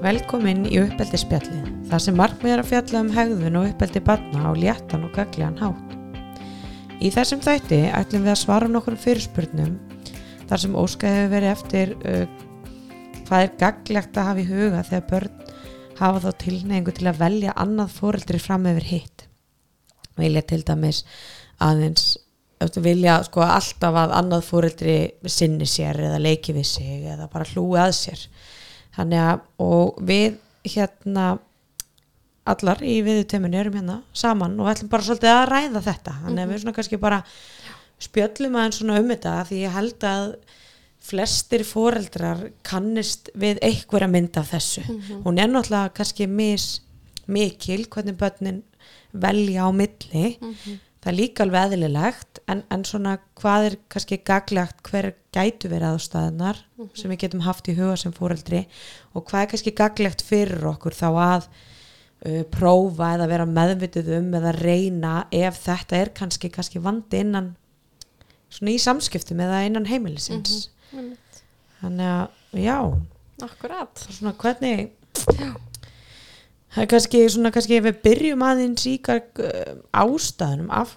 Velkomin í uppeldisspjallið, þar sem markmið er að fjalla um hegðun og uppeldi barna á léttan og gagliðan hátt. Í þessum þætti ætlum við að svara nokkur fyrirspurnum þar sem óskæði hefur verið eftir uh, hvað er gaglegt að hafa í huga þegar börn hafa þá tilneingu til að velja annað fóreldri fram yfir hitt. Vilja til dæmis aðeins vilja sko alltaf að annað fóreldri sinni sér eða leiki við sig eða bara hlúi að sér þannig að og við hérna allar í viðutöminu erum hérna saman og ætlum bara svolítið að ræða þetta. Þannig að við svona kannski bara spjöllum aðeins svona um þetta því ég held að flestir foreldrar kannist við einhverja mynd af þessu. Hún er náttúrulega kannski mis mikil hvernig börnin velja á milli það er líka alveg eðlilegt en, en svona hvað er kannski gaglegt hver gætu verið aðstæðunar sem við getum haft í huga sem fóreldri og hvað er kannski gaglegt fyrir okkur þá að uh, prófa eða vera meðvitið um eða reyna ef þetta er kannski, kannski vandi innan svona í samskiptum eða innan heimilisins. Þannig að já. Akkurat svona hvernig það er kannski svona kannski ef við byrjum aðeins í uh, ástæðunum af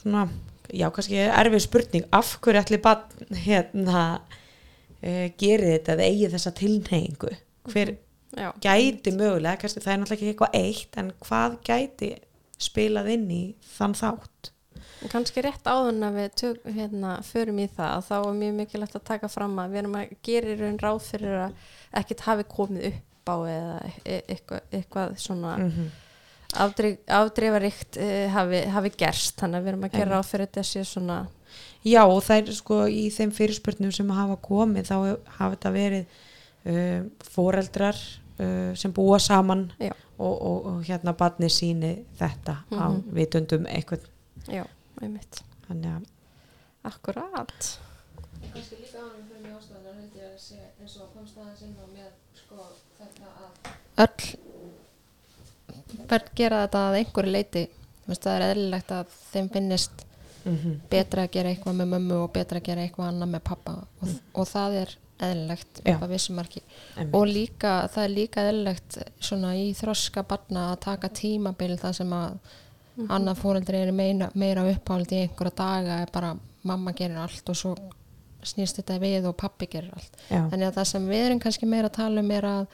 svona, já kannski erfið spurning af hverju ætli bann hérna uh, gerir þetta eða eigi þessa tilneyingu hver Já, gæti mögulega, kannski það er náttúrulega ekki eitthvað eitt en hvað gæti spilað inn í þann þátt? Kannski rétt áðun að við tök, hérna, förum í það að þá er mjög mikilvægt að taka fram að við erum að gera í raun ráð fyrir að ekkert hafi komið upp á eða e eitthvað, eitthvað svona mm -hmm. afdrif, afdrifaríkt e hafi, hafi gerst. Þannig að við erum að gera ráð fyrir þetta sé svona Já og það er sko í þeim fyrirspurnum sem hafa komið þá hafa þetta verið uh, foreldrar uh, sem búa saman og, og, og hérna barni síni þetta á Mhm. vitundum eitthvað já, einmitt. Þannig að Akkurat. Kannski líka ánum fyrir mjög ég að sé eins og komst aðeins inn á með sko þetta að öll börn gera þetta að einhverju leiti það er eðlilegt að þeim finnist mm betra að gera eitthvað með mömmu og betra að gera eitthvað annað með pappa. Og, og það er eðlilegt og líka, það er líka eðlilegt svona í þroska barna að taka tímabil þar sem að annað fóreldri er meira, meira uppáhald í einhverja daga er bara mamma gerir allt og svo snýst þetta við og pappi gerir allt. Já, þannig að það sem við erum kannski meira að tala um er að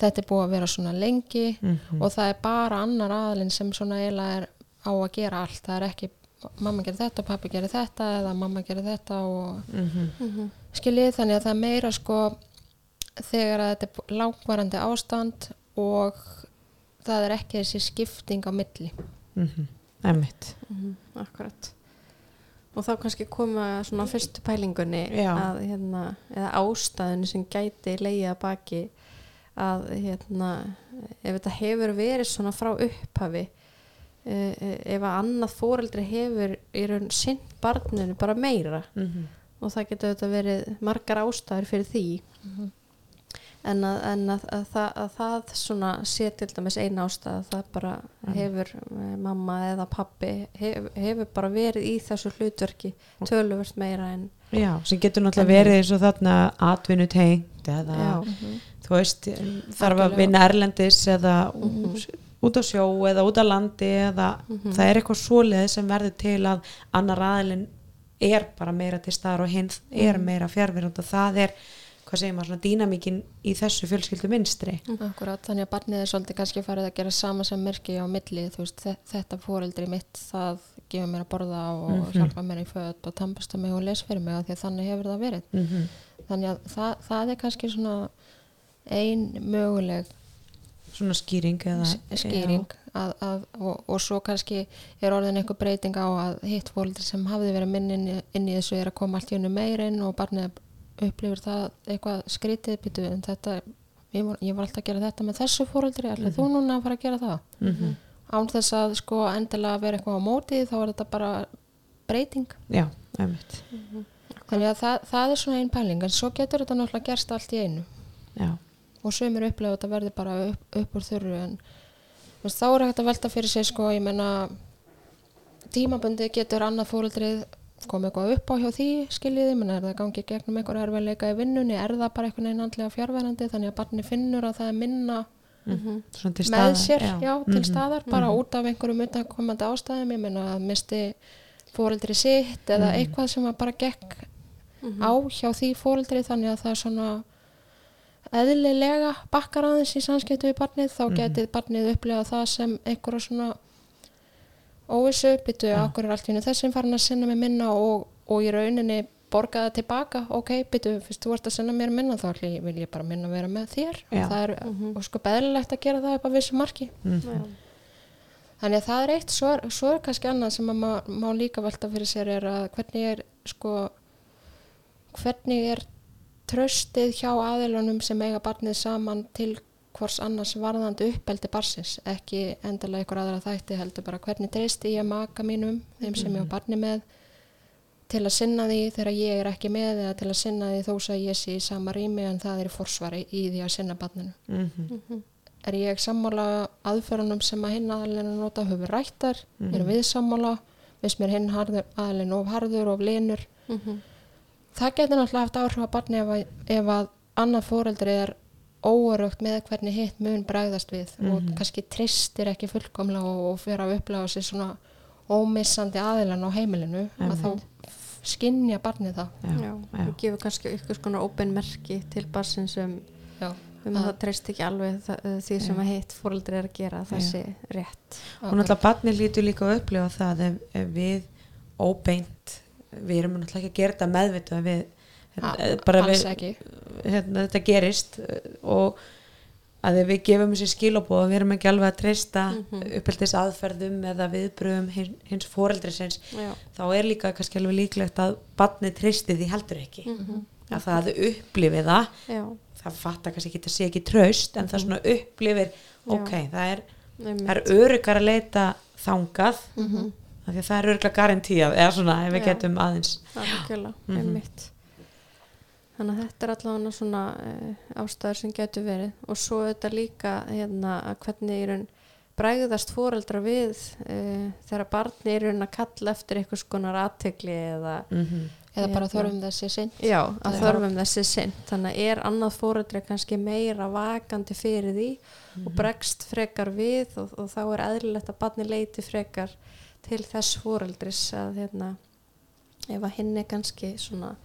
þetta er búið að vera svona lengi Mhm. og það er bara annar aðlinn sem svona eiginlega er á að gera allt. Það er ekki mamma gerir þetta og pappi gerir þetta eða mamma gerir þetta og mm skiljið þannig að það er meira sko þegar að þetta er langvarandi ástand og það er ekki þessi skipting á milli. -hmm. Einmitt. Akkurat og þá kannski koma svona á fyrstu pælingunni að hérna, eða ástæðinu sem gæti leiða baki að hérna ef þetta hefur verið svona frá upphafi eh, eh, ef að annað fóreldri hefur í raun sinn barninu bara meira. Mm og það getur þetta verið margar ástæður fyrir því en, að, en að, að, það, að það svona sé til dæmis eina ástæð það bara hefur eh, mamma eða pappi hef, hefur bara verið í þessu hlutverki töluvert meira en Já, sem getur náttúrulega verið eins og þarna atvinnutengt eða já, þú veist, þarf að vinna erlendis eða Mhm. út á sjó eða út á landi eða Mhm. það er eitthvað svoleið sem verður til að annar aðilinn er bara meira til staðar og hinn er Mhm. meira fjárverund og það er, hvað segir maður, svona dýnamíkin í þessu fjölskyldu minstri Akkurat, þannig að barnið er svolítið kannski farið að gera sama sem merki á milli, þú veist, þe- þetta fóreldri mitt, það gefur mér að borða og Mhm. hjálpa mér í föt og tampasta mig og les fyrir mig af því að þannig hefur það verið. mm -hmm. Þannig að það, það er kannski svona ein möguleg svona skýring eða skýring að, að, og, og svo kannski er orðin einhver breyting á að hitt fóreldri sem hafði verið minn inn, í- inn í þessu er að koma allt í unnu meirinn og barnið upplifir það eitthvað skrítið býtu en þetta, ég var, ég var alltaf að gera þetta með þessu fóreldri, ætlaði þú núna að fara að gera það? mm -hmm. án þess að sko endilega vera eitthvað á móti þá er þetta bara breyting. Já, einmitt. Þannig að það, það er svona einn pæling en svo getur þetta náttúrulega gerst allt í einu. Já, og sömur upplega að þetta verði bara upp, upp úr þurru en veist, þá er hægt að velta fyrir sig sko ég menna tímabundi getur annað fóreldrið kom eitthvað upp á hjá því skiljiði, menn er það gangi gegnum einhver erfiðleika í vinnunni, er það bara einhvern veginn andlega fjárverandi þannig að barni finnur að það er minna Mhm. Svona til með staðar, sér, já, til Mhm. staðar bara Mhm. út af einhverjum utankomandi ástæðum ég meina að misti fóreldri sitt eða Mhm. eitthvað sem bara gekk Mhm. á hjá því fóreldri þannig að það er svona eðlilega bakkar aðeins í samskiptu við barnið þá getið barnið upplegað það sem einhverja svona óvissu, byttu Já. okkur er allt hennu þessum farin að sinna mér minna og, og í rauninni borga það tilbaka, ok, byttu, fyrst þú ert að sinna mér minna þá vil ég bara minna vera með þér Já. og það er Mhm. og sko beðlilegt að gera það upp á vissu marki Mhm. Já. Þannig að það er eitt, svo er, svo er kannski annað sem að má, má líka velta fyrir sér er að hvernig er sko, hvernig er tröstið hjá aðilunum sem eiga barnið saman til hvors annars varðandi uppeldi barsins, ekki endilega einhver aðra þætti heldur bara hvernig treysti ég maka mínum, þeim sem ég á barni með til að sinna því þegar ég er ekki með eða til að sinna því þó að ég sé í sama rými en það er í forsvari í því að sinna barninu Mhm. Mhm. er ég sammála aðferðunum sem að hinn aðalinn að nota höfur rættar, Mhm. er við sammála viðst mér hinn aðalinn of harður of linur, Mhm. það getur náttúrulega haft áhrif á barni ef að, ef að annað fóreldri er óörögt með hvernig hitt mun bræðast við og Mhm. kannski tristir ekki fullkomlega og, og fyrir að upplega sér svona ómissandi aðilann á heimilinu að Mhm. þá skinja barnið það Já, og gefur kannski ykkur skona óbein merki til barsins um, Já. um að það treyst ekki alveg það, því sem að hitt fóreldri er að gera Já. sé rétt og náttúrulega barni lítur líka að upplifa það ef, ef við óbeint við erum náttúrulega ekki að gera þetta meðvitað við, bara alls við hérna, þetta gerist uh, og að við gefum þessi skilabóð og við erum ekki alveg að treysta mm Mhm. uppeldis aðferðum eða viðbröðum hins, hins foreldrisins þá er líka kannski alveg líklegt að barni treysti því heldur ekki að það að þau upplifi það Já, það fattar kannski ekki að sé ekki traust en það Mhm. svona upplifir Já. ok, það er, það er öryggar að leita þangað Mhm. af því að það er öryggar garantíað eða svona ef við Já. getum aðeins algjörlega, Mhm. einmitt þannig að þetta er allavega svona uh, ástæður sem getur verið. Og svo þetta líka hérna að hvernig í raun bræðast fóreldra við uh, þegar barni er að kalla eftir einhvers konar aðtegli eða mm -hmm. eða bara Hérna. þörfum þessi sinn já, að þörfum þessi sinn þannig að er annað fóreldri kannski meira vakandi fyrir því og bregst frekar við og, og þá er eðlilegt að barni leiti frekar til þess fóreldris að hérna ef að hinn er kannski svona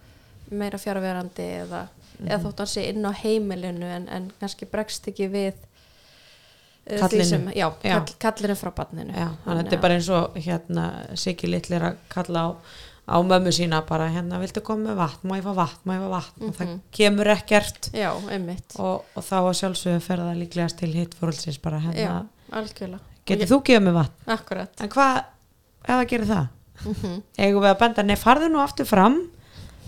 meira fjárverandi eða, eða þótt hann sé inn á heimilinu en, en kannski bregst ekki við uh, því sem, já, Já. Kall, kallinu frá barninu. Já, þannig að þetta er bara eins og hérna Siggi litlir að kalla á á mömmu sína bara hérna viltu koma vatn, má ég fá vatn, má ég fá vatn? Og það Mhm. kemur ekkert. Og, og þá að sjálfsögðu fer það líklegast til hitt fórhaldsins bara hérna. getur þú gefið mig vatn? akkurat. En hvað ef það gerir það? mm Eigum við að benda, nei farðu nú aftur fram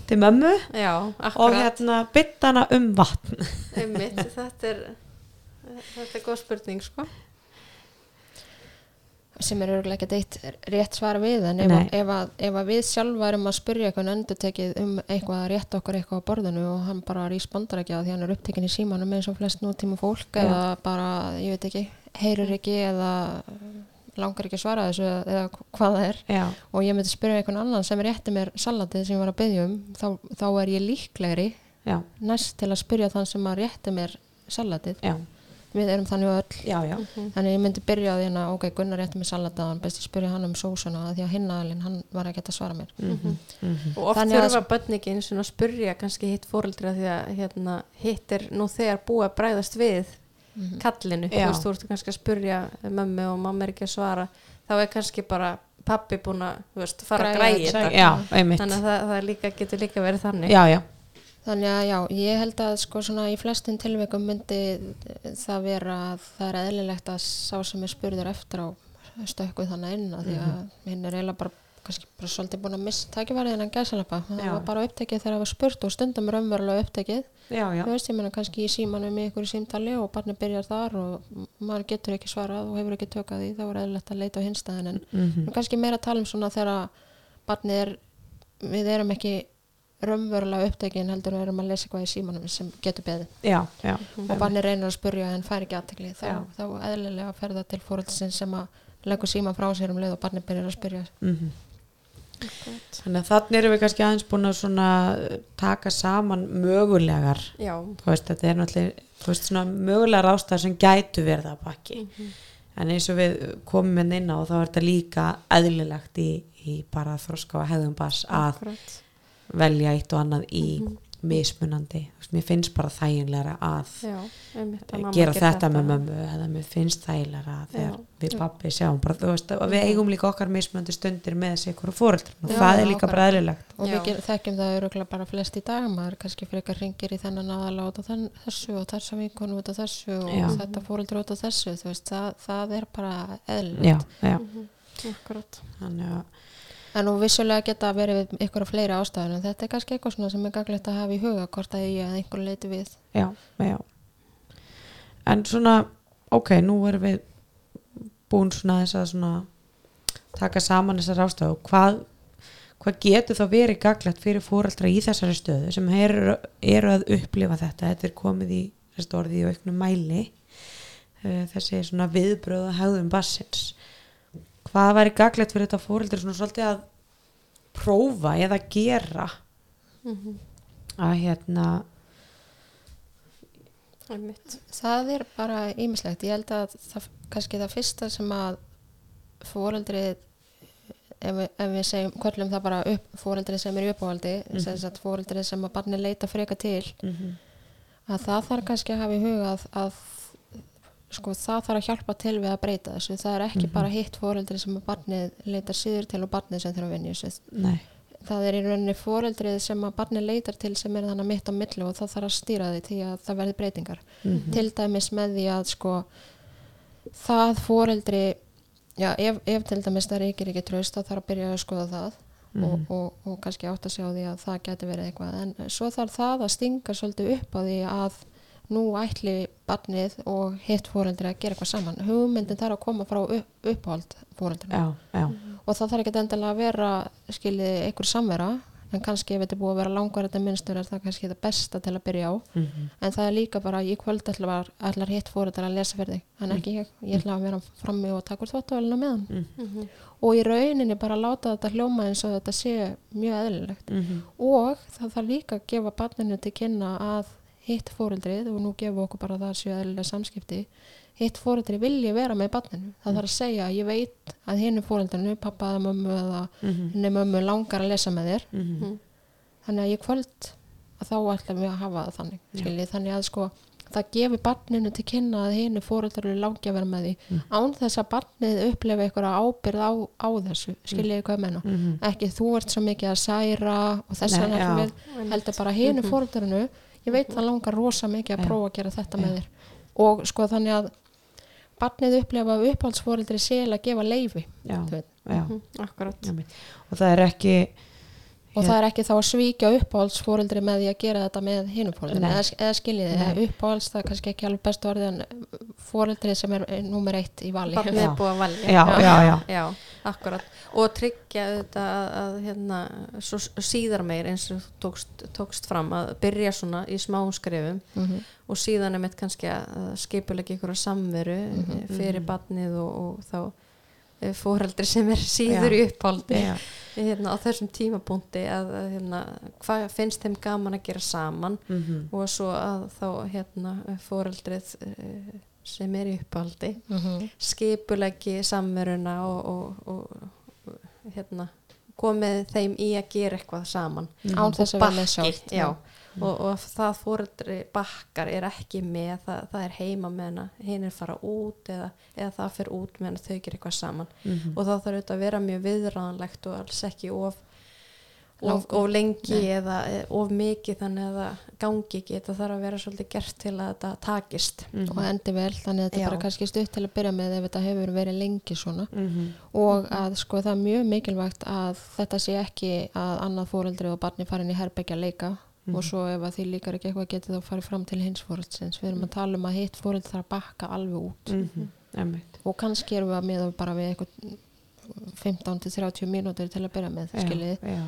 til mömmu já, og hérna bytta hana um vatn. Einmitt, þetta er þetta er góð spurning sko. Sem er örgulega ekki eitt rétt svara við en ef, ef, að, ef að við sjálfa erum að spyrja eitthvað endur tekið um eitthvað að rétta okkur eitthvað á borðinu og hann bara respondar ekki að því hann er upptekinn í símanum eins og flest nútíma fólk Já. eða bara, ég veit ekki, heyrir ekki eða langar ekki að svara þessu eða hvað það er. Já, og ég myndi spyrja einhvern annan sem rétti mér salatið sem ég var að byggja um þá, þá er ég líklegri já, næst til að spyrja þann sem að rétti mér salatið. Já, við erum þannig öll. Já, já. Þannig ég myndi byrja á því hérna, ok, Gunnar rétti með salataðan, best ég spyrja hann um sósuna af því að hinn aðalinn, hann var ekki að svara mér. Mm -hmm. og oft Þannig að- þurfa börningin svona að spurja kannski hitt fóreldra því að hérna, hitt er nú þegar búið að bræðast við Mhm. kallinu, þú Já. veist, þú ert kannski að spurja mömmu og mamma er ekki að svara þá er kannski bara pappi búin að þú veist, fara að Græja þetta. Já, þannig að það, það líka, getur líka verið þannig Já, já, Þannig að já, ég held að sko svona í flestum tilveikum myndi það vera að það er eðlilegt að sá sem er spurður eftir á stökkuð þannig inn að því að hinn er eiginlega bara kannski bara svolítið búin að missa tækifærið en gæsalappa. Það Já. var bara upptekið þegar það var spurt og stundum raunverulega upptekið. já, já. Þú veist, ég meina kannski í símanum í ykkur símtali og barni byrjar þar og maður getur ekki svarað og hefur ekki tökað því, þá er eðlilegt að leita á hinstæðin en Mm Nú kannski meira að tala um svona þegar barnið er, við erum ekki raunverulega upptekin heldur við erum að lesa eitthvað í símanum sem getur beðið já, og barnið reynir að spurja en fær ekki aðtekli þá, þá eðlilega fer það til fórhaldsins sem að leggur síman frá sér um leið og barnið byrjar að spyrja Mm Akkurat. Þannig að þannig erum við kannski aðeins búin að svona eh, taka saman mögulegar Já, þú veist, þetta er náttúrulega veist, svona mögulegar ástæður sem gætu verið að baki. En eins og við komum inn inn á þá er þetta líka eðlilegt í, í bara þroska og hefðum bass að velja eitt og annað í mismunandi, þú veist, mér finnst bara þæginlega að Já, einmitt að mamma gera gerir þetta, með mömmu eða mér finnst þægilega þegar Já. við pappi sjáum bara, þú veist, og við eigum líka okkar mismunandi stundir með þessi ykkur fóreldrum og Já, það er líka bara- eðlilegt. Og við ger, þekkjum það öruglega bara flest í dag maður kannski frekar ringir í þennan aðala út á þann, þessu og þessa vinkonu út á þessu og Já. þetta fóreldur út á þessu veist, það, það er bara já, eðlilegt já, Akkurat. Þannig að en nú vissulega geta verið ykkur á fleiri ástæðun en þetta er kannski eitthvað svona sem er gaglegt að hafa í huga hvort að ég að einhver leiti við. Já, já. En svona, ok, nú erum við búin svona þess að svona taka saman þessar ástæðu hvað, hvað getur þá verið gaglegt fyrir fóreldra í þessari stöðu sem eru, eru að upplifa þetta? Þetta er komið í þessi orði í auknum mæli. Eh, þessi svona viðbröð og hegðum bassins hvað væri gaglegt fyrir þetta fóreldra svona svolítið að prófa eða gera að hérna það er bara ímislegt ég held að það, kannski það fyrsta sem að fóreldrið ef ef við segjum, kvöllum það bara upp fóreldrið sem er uppáhaldi mm. -hmm. fóreldrið sem að barni leita freka til mm að það þarf kannski að hafa í huga að, að sko það þarf að hjálpa til við að breyta þessu það er ekki Mhm. bara hitt fóreldrið sem að barnið leitar síður til og barnið sem þurfa að vinja þessu það er í rauninni fóreldrið sem að barnið leitar til sem er þannig mitt á milli og það þarf að stýra því til að það verði breytingar Mhm. til dæmis með því að sko það fóreldri já, ef, ef til dæmis það reykir ekki traust þá þarf að byrja að skoða það og, Mhm. og, og kannski átt að sjá því að það geti verið eitthvað en svo þarf það að stinga svolítið upp á því að nú ætli barnið og hitt fóreldri að gera eitthvað saman. Hugmyndin þarf að koma frá upp, uppáhald fóreldri og það þarf ekki endilega að vera skiljið einhver samvera en kannski ef þetta búið að vera langar þetta minnstur er það kannski það besta til að byrja á. Mhm. en það er líka bara í kvöld ætlar, ætlar hitt fóreldrar að lesa fyrir þig. En ekki ég, ég ætla að vera frammi og taka úr þvóttavælina með hann Mhm. og í rauninni bara láta þetta hljóma eins og þetta sé mjög eðlilegt. Mhm. og það þarf líka að gefa barninu til kynna að hitt fóreldrið og nú gefum við okkur bara það séu eðlilega samskipti hitt fóreldri vilji vera með barninu. Það þarf að segja að ég veit að hinu fóreldrinu pappa eða mömmu eða Mhm. henni mömmu langar að lesa með þér. Mhm. þannig að ég kvöld að þá ætlum við að hafa það þannig þannig að sko það gefi barninu til kynna að hinu fóreldrar eru langi að vera með því. Mm. án þess að barnið upplefa eitthvað ábyrð á, á þessu skiljið hvað ég menna Mhm. ekki þú ert svo mikið að særa og þess við heldur bara hinu mm fóreldrarinu ég veit það langar rosa mikið að prófa að gera þetta með þér. Og sko þannig að barnið upplefa að uppáhaldsfóreldri sel að gefa leifi já, já, Mhm, Akkurat. Og það er ekki og það er ekki þá að svíkja uppáhaldsfóreldri með því að gera þetta með hinum fóreldri Nei. eða, eða skiljiði, uppáhalds það er kannski ekki alveg bestu orðið en fóreldri sem er númer eitt í vali. Já. að já, já, já, Já, akkurat. Og tryggja þetta að, að hérna, svo síðar meir eins og tókst, tókst fram að byrja svona í smáum skrefum Mhm. og síðan er mitt kannski að skipulega ykkur samveru Mhm, mm fyrir barnið og, og þá eh, foreldri sem er síður Já. í uppáldi já. hérna, á þessum tímapunkti að, hérna, hvað finnst þeim gaman að gera saman Mhm. og svo að þá hérna, foreldrið eh, sem er í uppáldi Mhm. skipulegi samveruna og, og, og, hérna, komið þeim í að gera eitthvað saman án þess að velja sjálft já, og, og það fóreldri bakkar er ekki með það, það er heima með hana hinn er fara út eða, eða það fer út með hana þau gera eitthvað saman Mhm. og það þarf auðvitað að vera mjög viðræðanlegt og alls ekki of of, of lengi Nei. eða of mikið þannig að það gangi ekki þetta þarf að vera svolítið gert til að þetta takist Mhm. og endi vel þannig að þetta Já. er bara kannski stutt til að byrja með ef þetta hefur verið lengi svona Mhm. og að sko það er mjög mikilvægt að þetta sé ekki að annað fóreldri og barni farin í herbyggja að leika og svo ef að því líkar ekki eitthvað getið þá farið fram til hins fóreldsins við erum að tala um að hitt fóreld þarf að bakka alveg út Mhm. Einmitt. og kannski erum við að miða bara við eitthvað 15-30 mínútur til að byrja með Já, skiljið já.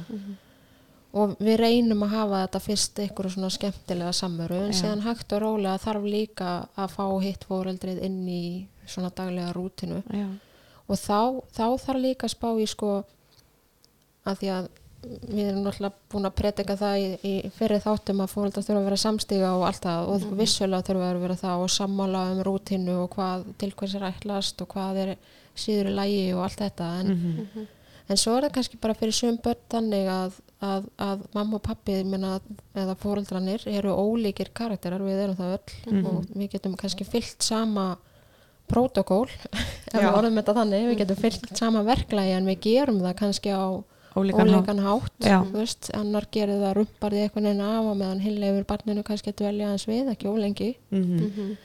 og við reynum að hafa þetta fyrst eitthvað svona skemmtilega samveru en Já. síðan hægt og rólega þarf líka að fá hitt fóreldrið inn í svona daglega rútinu Já. og þá, þá þarf líka að spá í sko að því að við erum náttúrulega búin að predika það í, í fyrir þáttum að fóreldrar þurfa að vera samstiga og allt það og vissulega þurfa að vera það og sammála um rútinu og hvað til hvers er ætlast og hvað er síður í lægi og allt þetta en, Mhm. en svo er það kannski bara fyrir sum börn þannig að, að, að mamma og pappi minna, eða fóreldrarnir eru ólíkir karakterar, við erum það öll og við getum kannski fyllt sama prótokól, ef við orðum þetta þannig, við getum fyllt sama verklagi en við gerum það kannski á Ólíkan hátt. ólíkan hátt, þú veist, annar gerir það rumparði einhvern veginn af og meðan hinn leifur barninu kannski að dvelja hans við, ekki ólengi Mhm.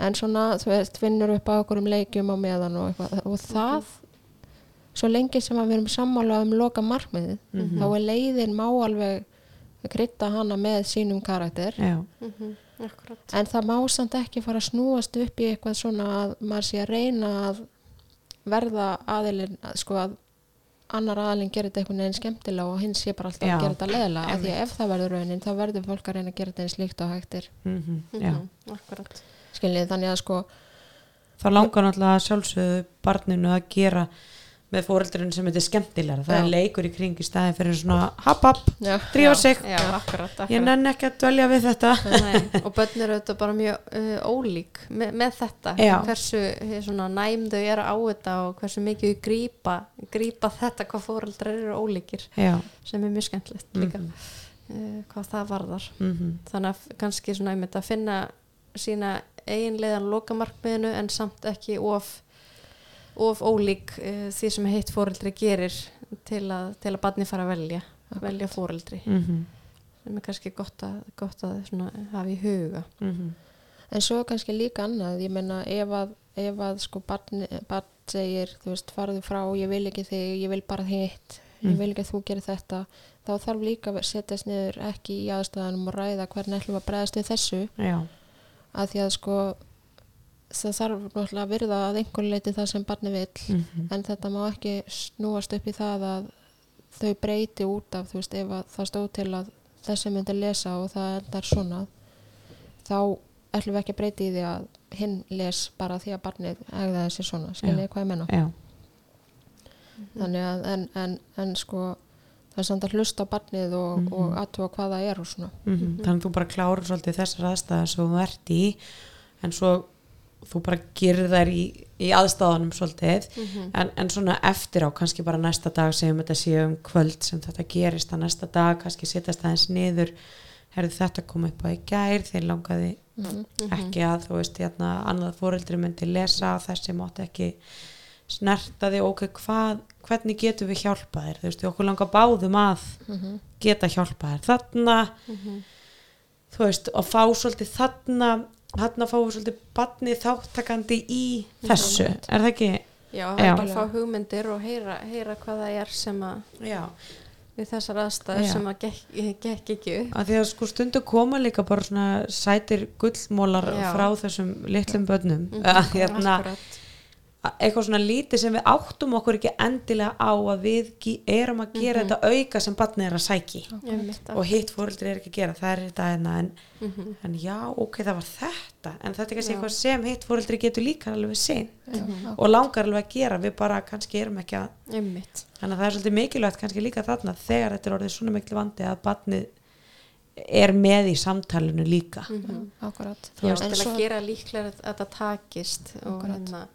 en svona, þú veist, finnur upp á okkur um leikjum á meðan og eitthvað og það, svo lengi sem að við erum sammála um loka markmiðið þá er leiðin má alveg krytta hana með sínum karakter Já, Mhm. Akkurat. en það má samt ekki fara að snúast upp í eitthvað svona að maður sé að reyna að verða aðilin, að sko að annar aðilin gerir þetta einhvern veginn skemmtilega og hinn sé bara alltaf Já, að gera þetta leðilega af því að ef það verður raunin þá verður fólk að reyna að gera þetta eins líkt og hægtir mhm, já. Mhm. Akkurat. skiljið þannig að sko Það langar náttúrulega að sjálfsögðu barninu að gera með fóreldurinn sem þetta er skemmtilega. Það Já. er leikur í kring í staðin fyrir svona já, drífa sig. Já, akkurat, akkurat. Ég nenni ekki að dvelja við þetta. Nei, og börn eru auðvitað bara mjög uh, ólík með, með þetta Já. hversu eh, svona, næm þau eru á þetta og hversu mikið þau grípa, grípa þetta hvað fóreldrar eru ólíkir sem er mjög skemmtilegt líka uh, hvað það varðar mhm, þannig að kannski svona að finna sína eiginlegan lokamarkmiðinu en samt ekki of of ólík uh, því sem heitt fóreldri gerir til að, til að barni fara að velja velja fóreldri mhm, sem er kannski gott að, gott að svona, hafa í huga. Mhm, en svo kannski líka annað ég meina ef að, ef að sko barn, barn segir, þú veist, farðu frá ég vil ekki þig, ég vil bara hitt ég Mm. vil ekki að þú gerir þetta þá þarf líka að setjast niður ekki í aðstæðanum og ræða hvernig ætlum við að bregðast við þessu. Já, að því að sko það þarf náttúrulega að virða að einhver leiti það sem barni vill mhm, en þetta má ekki snúast upp í það að þau breyti út af þú veist ef að það stóð til að þessi myndi lesa og það endar svona þá ætlum við ekki að breyti í því að hinn les bara því að barnið ægða þessi svona, skiljið hvað ég menna já, þannig að en, en, en sko það er samt að hlusta á barnið og, Mhm. og aðtúa hvað það er og svona. Mhm. Þannig að þú bara klárar svolítið þessar aðstæðar sem þú ert í en svo þú bara gerir þær í, í aðstæðanum svolítið. En, en svona eftir á kannski bara næsta dag segjum þetta sé um kvöld sem þetta gerist að næsta dag kannski setjast aðeins niður. Herðu þetta kom upp á í gær þeir langaði Mhm. ekki að þú veist hérna, annað fóreldri myndi lesa þessi mátti ekki snerta því ok, hvað, hvernig getum við hjálpa þér? Þú veist, okkur langar báðum að Mhm. geta hjálpa þér þarna. Þú veist, og fá svolítið þarna þarna fáum við svolítið badni þáttakandi í þessu, er það ekki? já, Já. bara fá hugmyndir og heyra, heyra hvað það er sem að Já, við þessar aðstæður Já. sem að gekk, gekk ekki upp að því að sko stundu koma líka bara svona sætir gullmólar frá þessum litlum börnum að hérna, Akkurat. Eitthvað svona lítið sem við áttum okkur ekki endilega á að við erum að gera þetta auka sem barnið er að sæki Einmitt, og hitt fóreldri er ekki að gera það er þetta hérna en, Mhm. en já, ok, það var þetta. En þetta er kannski Já. eitthvað sem hitt fóreldri getur líka alveg sinn og langar alveg að gera, við bara kannski erum ekki að einmitt. Þannig að það er svolítið mikilvægt kannski líka þarna þegar þetta er orðið svona mikil vandi að barnið er með í samtalinu líka. Mhm. akkurat. Já, En til svo- að gera líklega að þetta takist og Akkurat. hérna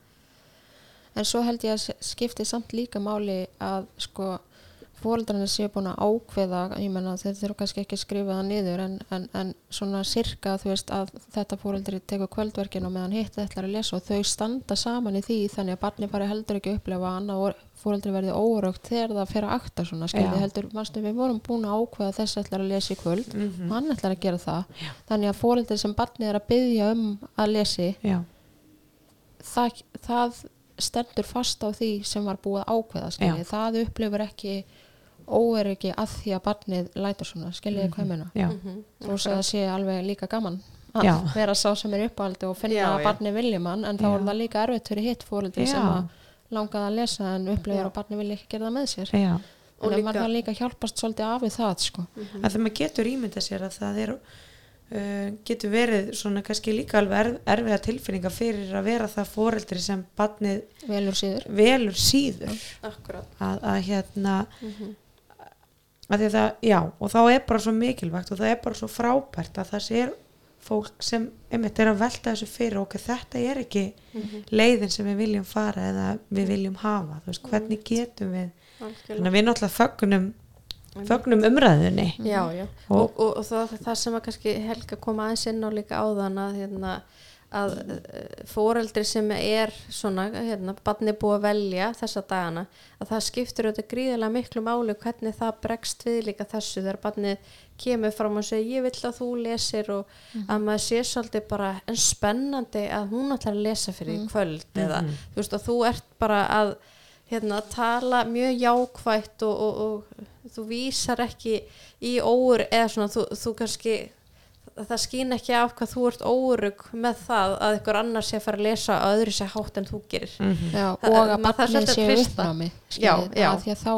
En svo held ég að skipti samt líka máli að sko fóreldrarnir séu búin að ákveða, ég menna þeir þurfa kannski ekki að skrifa það niður en, en, en svona sirka þú veist að þetta fóreldri tekur kvöldverkin og meðan hitt ætlar að lesa og þau standa saman í því þannig að barni fari heldur ekki að upplefa að annað fóreldri verði órögt þegar það fer að akta svona skilði heldur, manstu við vorum búin að ákveða að þessi ætlar að lesa í kvöld Mhm. og hann ætlar að gera það Já. þannig að fóreldri sem barni er að byggja um að lesi það, það stendur fast á því sem var búið að ákveða það upplifur ekki óeriki að því að barnið lætur svona, skiljiði hvað ég meina já, Mhm. þó að það sé alveg líka gaman að Já. vera sá sem er uppáldi og finna Já, að barnið vilji mann en þá er það líka erfitt fyrir hitt Já. sem að langaði að lesa en upplifur að barnið vilji ekki gera það með sér já. Og en líka- maður það líka hjálpast svolítið af við það sko. að þegar maður getur ímynda sér að það er getur verið svona kannski líka alveg erf, erfiða tilfinninga fyrir að vera það foreldri sem barnið velur síður. velur síður. Akkurat. Að, að hérna að því að það, já, og þá er bara svo mikilvægt og það er bara svo frábært að það sé fólk sem einmitt er að velta þessu fyrir okkur, þetta er ekki leiðin sem við viljum fara eða við viljum hafa, þú veist, hvernig getum við þannig að við náttúrulega fögnum fögnum umræðunni. Já, já. Og- og, og, það, það sem að kannski Helga kom aðeins inn á líka áðan að, hérna, að fóreldri sem er svona, hérna, barni búið að velja þessa dagana, að það skiptir auðvitað gríðilega miklu máli hvernig það bregst við líka þessu þegar barnið kemur fram og segir ég vill að þú lesir og að maður sé svolítið bara en spennandi að hún ætlar að lesa fyrir í kvöld eða þú veist að þú ert bara að hérna, tala mjög jákvætt og, og, og þú vísar ekki í óur eða svona þú, þú kannski það skýn ekki af hvað þú ert órug með það að ykkur annar sé að fara að lesa að öðru sé hátt en þú gerir. Já, Það- og að þarf barnið sé að uppnámi Já, já. að því að þá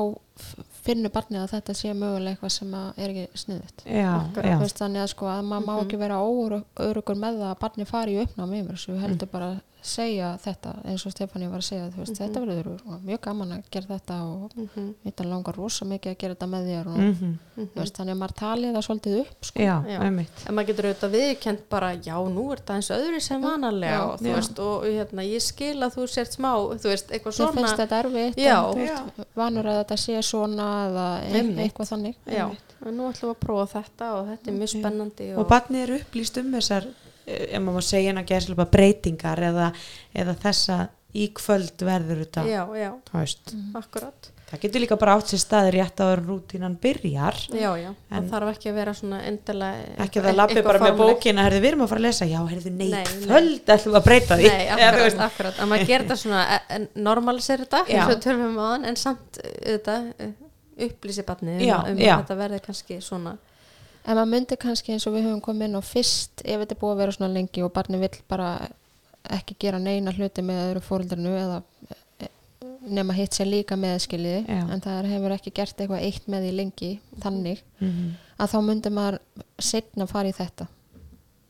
finnur barnið að þetta sé mögulega eitthvað sem að er ekki sniðut já, já, þannig að sko að maður má ekki vera óörugur með það að barnið fari í uppnámi yfir þessu, heldur bara að segja þetta eins og Stefáni var að segja þú veist, þetta verður og mjög gaman að gera þetta og Mhm. þetta langar rosa mikið að gera þetta með þér og, mhm, þú veist, þannig að maður talið það svolítið upp sko. já, Já. en maður getur auðvitað viðkjönd bara já nú er þetta eins öðru sem vanalega og, veist, og hérna, ég skil að þú sért smá þú veist, eitthvað svona. finnst þetta erfitt Já. en vanur að þetta sé svona eða eitthvað þannig. Já, en nú ætlum við að prófa þetta og þetta er mjög spennandi og barnið er upplýst um þessar ef maður má segja hérna gæslega breytingar eða, eða þessa í kvöld verður þetta. Já, já, veist. akkurat það getur líka bara átt sér staði rétt að rútínan byrjar. Já, já, En- það þarf ekki að vera svona endilega ekki að það lappi bara með bókina herðu, við erum að fara að lesa, já, herðu, nei, Nei, kvöld ætlum að breyta því. Nei, akkurat, akkurat, að maður gerir þetta svona e- en normalisir þetta, eins og tölum við maðan en samt þetta upplýsi barnið um, um já. að þetta verði kannski svona En maður myndi kannski eins og við höfum komið inn á fyrst ef þetta er búið að vera svona lengi og barni vill bara ekki gera neina hluti með öðru fóröldrinu eða eh, nema hitt sér líka með skiljiði Já. en það hefur ekki gert eitthvað eitt með því lengi þannig Mhm. að þá myndi maður setna fara í þetta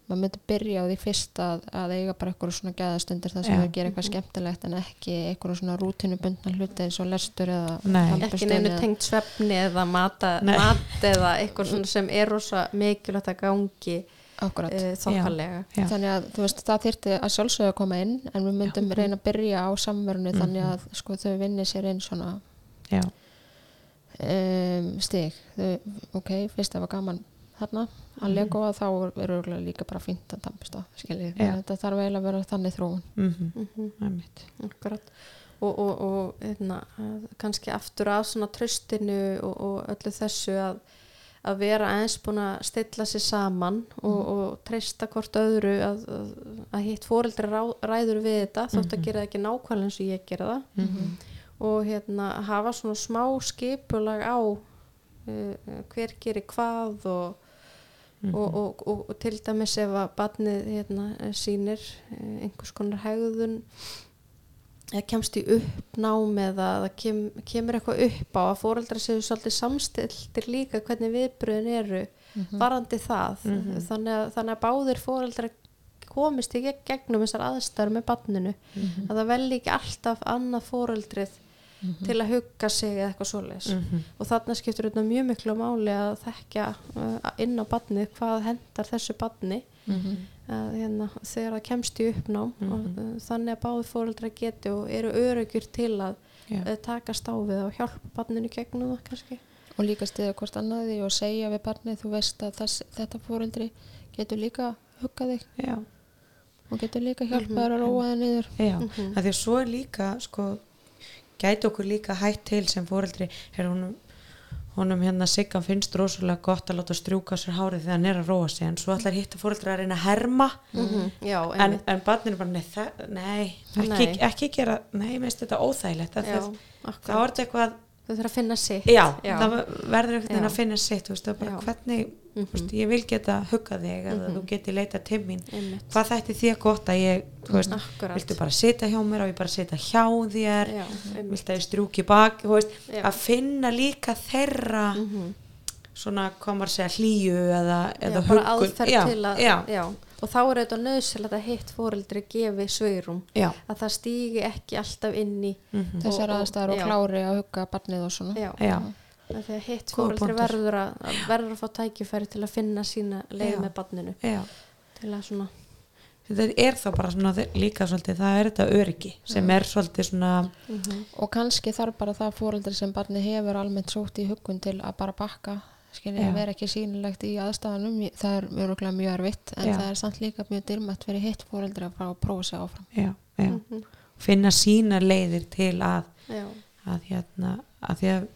maður myndi byrja á því fyrst að, að eiga bara eitthvað svona gæðastundir þar sem Já. þau gera eitthvað skemmtilegt en ekki eitthvað svona rútinubundna hluti eins og lestur eða Nei. ekki neinu tengt svefni eða mata, mat eða eitthvað svona sem er rosa mikilvægt að gangi Akkurat. uh, þokkalega Já. þannig að þú veist, það þyrfti að sjálfsögðu að koma inn en við myndum reyna að byrja á samverðinu þannig að sko, þau vinni sér inn svona já, um, stig þau, ok, fyrst það var gaman þarna að lego að þá er örgulega líka bara fínt að tampista skiljið, Já. þetta þarf eiginlega að vera þannig þróun mhm, Mhm. einmitt. Akkurat. og, og, og hefna, kannski aftur af svona tröstinu og, og öllu þessu að, að vera aðeins búin að stilla sér saman og, og treysta hvort öðru að, að, að hitt fóreldri rá, ræður við þetta þótt að gera það ekki nákvæmlega eins og ég gera það Mhm. og hérna hafa svona smá skipulag á uh, hver gerir hvað og, og, og, og, og til dæmis ef að barnið hérna, sýnir uh, einhvers konar hegðun eða kemst í uppnám eða það kem, kemur eitthvað upp á að fóreldrar séu svolítið samstiltir líka hvernig viðbröðin eru varandi það. Þannig, að, þannig að báðir fóreldrar komist í gegn- gegnum þessar aðstæður með barninu. Að það velji ekki alltaf annað fóreldrið til að hugga sig eða eitthvað svoleiðis. Mhm. og þarna skiptur þetta mjög miklu máli að þekkja uh, inn á barnið hvað hendar þessu barni að, hérna, þegar það kemst í uppnám. Og uh, þannig að báði fóreldra geti og eru öryggjur til að Já. uh, taka stáfið og hjálpa barninu gegnum það kannski. Og líka stiða hvort annaði og segja við barnið þú veist að þess, þetta fóreldri getur líka huggað þig. Já, og getur líka hjálpað þér að róa þig niður. Já. að því að svo er líka sko, gæti okkur líka hætt til sem fóreldri er honum, honum hérna Sigga finnst rosalega gott að láta strjúka sér hárið þegar hann er að róa sig en svo ætlar hitta fóreldri að reyna að herma -hmm. já, en, en barninu bara, nei, nei, ekki, Nei. ekki gera nei, mér finnst þetta óþægilegt að þá er þetta eitthvað þau þurfa að finna sitt. Já, Já. það verður veginn Já. að finna sitt þú veist, bara hvernig þú veist, ég vil geta huggað þig eða þú geti leita til mín. Einmitt. Hvað þætti þér gott að ég þú veist, viltu bara sita hjá mér og ég bara sita hjá þér? Já, viltu að ég strjúki bak þú að finna líka þeirra Mhm. svona, hvað maður segja, hlýju eða, já, eða bara huggun. aðferð já, til að og þá er þetta nöðsilegt að hitt fóreldri gefi sveirum já, að það stígi ekki alltaf inn í mhm, þessar Og- og- og klári að hugga barnið og svona. Já, já, af því að hitt fóreldri verður að, að verður að fá tækifæri til að finna sína leið Já. með barninu. Já. Til að svona þetta er þá bara svona líka svolítið það er þetta öryggi sem er svolítið svona og kannski þarf bara það fóreldri sem barni hefur almennt sótt í huggun til að bara bakka skilja að vera ekki sýnilegt í aðstæðanum Ég- það er öruglega mjög erfitt en Já. það er samt líka mjög dyrmætt fyrir hitt fóreldri að fara að prófa sig áfram. Já, já, Mhm. finna sína leiðir til að já, að hérna að því að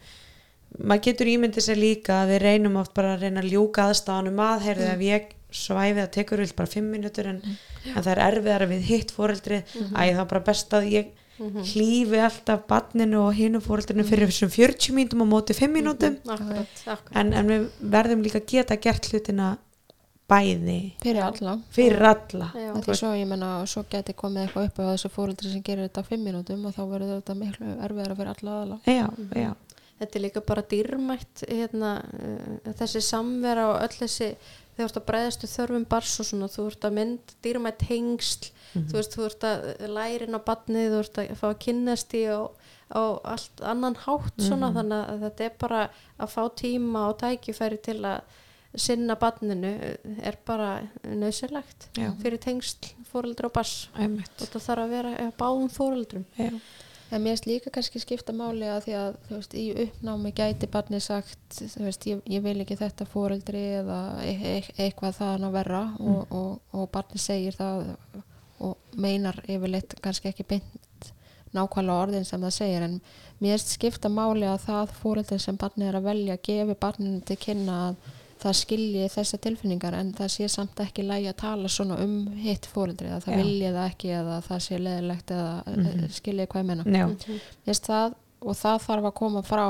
maður getur ímyndið sér líka að við reynum oft bara að reyna að ljúka aðstáðanum að heyrðu ef ég svæfi það tekur vilt bara fimm minútur en, en það er erfiðara við hitt fóreldrið mm æ það er bara best að ég hlífi alltaf barninu og hinu fóreldrinu fyrir þessum 40 mínútum á móti 5 mínútum. Akkurat, akkurat. en, en við verðum líka geta gert hlutina bæði fyrir alla. Fyrir alla. Já. Því svo ég menna svo geti komið eitthvað upp á þessu fóreldri sem gerir þetta á fimm mínútum og þá verður þetta miklu erfiðara fyrir alla aðala já, já, þetta er líka bara dýrmætt hérna, uh, þessi samvera og öll þessi þegar þú ert að bregðast við þörfum bars og svona, þú ert að mynd dýrmætt hengsl, þú veist, þú ert að lærin á badnið, þú ert að fá að kynnast í á, á allt annan hátt svona, þannig að þetta er bara að fá tíma og tækifæri til að sinna badninu er bara nöðsilegt fyrir tengsl fóreldra og bars og það þarf að vera hjá báðum fóreldrum já, En mér finnst líka kannski skipta máli að því að þú veist, í uppnámi gæti barnið sagt, þú veist, ég, ég vil ekki þetta fóreldri eða e e eitthvað það að verra og, og, og barnið segir það og meinar yfirleitt kannski ekki beint nákvæmlega orðin sem það segir. En mér finnst skipta máli að það fóreldri sem barnið er að velja gefi barninu til kynna að það skilji þessa tilfinningar en það sé samt ekki lægi að tala svona um hitt fóreldri að það Já. vilji það ekki eða það sé leðilegt eða mm -hmm. skilji hvað ég menna já Veist það, og það þarf að koma frá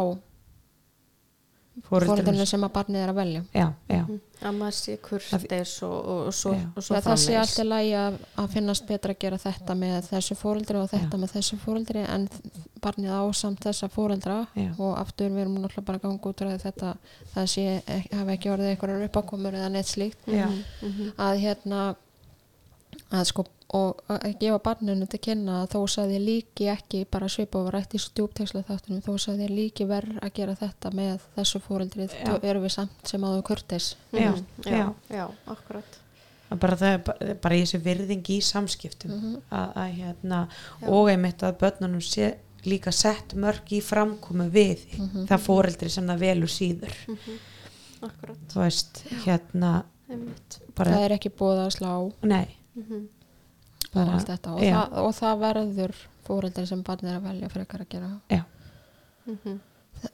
fóröldinu sem að barnið er að velja. Já, já, að maður sé kurteis og, og, og svo, Já. og svo Já, það sé alltaf lægi að, að finnast betra að gera þetta með þessu fóreldri og þetta með þessu fóreldri en barnið á samt þessa fóreldra Já. og aftur við erum náttúrulega bara ganga út úr þetta það sé, hafi ekki orðið einhverjar uppákomur eða neitt slíkt. Já, að hérna að sko og að gefa barninu til kynna að þó sagði ég líki ekki bara svipa og rætt í stjúpteksla þáttunum þó sagði ég líki verð að gera þetta með þessu fóreldri þá erum við samt sem áður kurteis. Já, Mhm. já, já. já, akkurat. Að bara það er bara, bara í þessu virðing í samskiptum. Að, að hérna og einmitt að börnunum sé líka sett mörg í framkomu við það fóreldri sem það velur síður. Akkurat, þú veist, hérna einmitt. bara, það er ekki búið að slá. Nei bara, allt þetta. Og, já, það, og það verður fóreldri sem barnið er að velja frekar að gera. Já,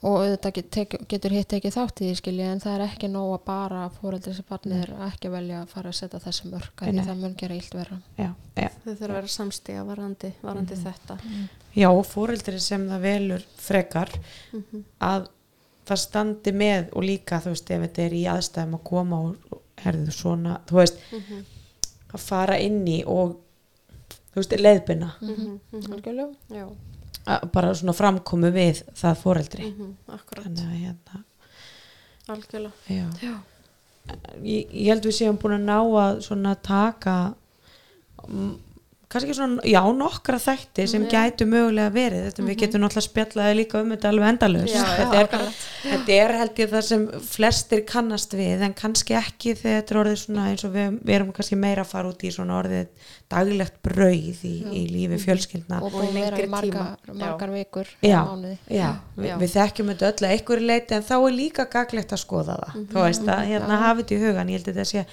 og auðvitað get, getur hitt ekki þátt í því skilja en það er ekki nóg að bara fóreldri sem barnið er ekki að velja að fara að setja þessi því Nei. það mun gera illt verra. Já, já. Þau þurfa að vera samstíga varandi, varandi þetta. Já, og fóreldri sem það velur frekar að það standi með og líka þú veist, ef þetta er í aðstæðum að koma og og herðu svona, þú veist að fara inn í og veist, leiðbina algjörlega. Já, að bara svona framkomu við það fóreldri mhm, akkurat, þannig að hérna. Algjörlega. Já. já, Ég, ég held við séum búin að ná að svona taka mm, kannski svona, já, nokkra þætti sem gætu mögulega verið. Þetta við getum náttúrulega spjallaði líka um þetta alveg endalaust. Já, já, þetta, er, þetta er held ég það sem flestir kannast við en kannski ekki þegar þetta er orðið svona eins og við, við erum kannski meira að fara út í svona orðið daglegt brauð í, í lífi fjölskyldna og búin lengri tíma. margar vikur já, já, við, Já. við þekkjum þetta öll að einhverju leiti en þá er líka gaglegt að skoða það. Þú veist að hérna hafið þetta í hugan ég held að þetta sé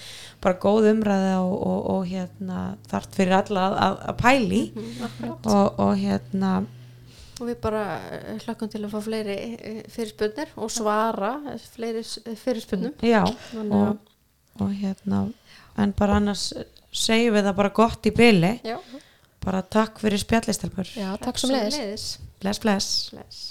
bara góð umræða og, og, og hérna þart fyrir alla að, að, pæli og, og hérna og við bara eh, hlökkum til að fá fleiri eh, fyrirspurnir og svara eh, fleiri s- fyrirspurnum. Já Þannig og, og hérna en bara annars segjum við það bara gott í byli já, bara takk fyrir spjallistelpur já, takk sem leiðis leiðis bless bless. Bless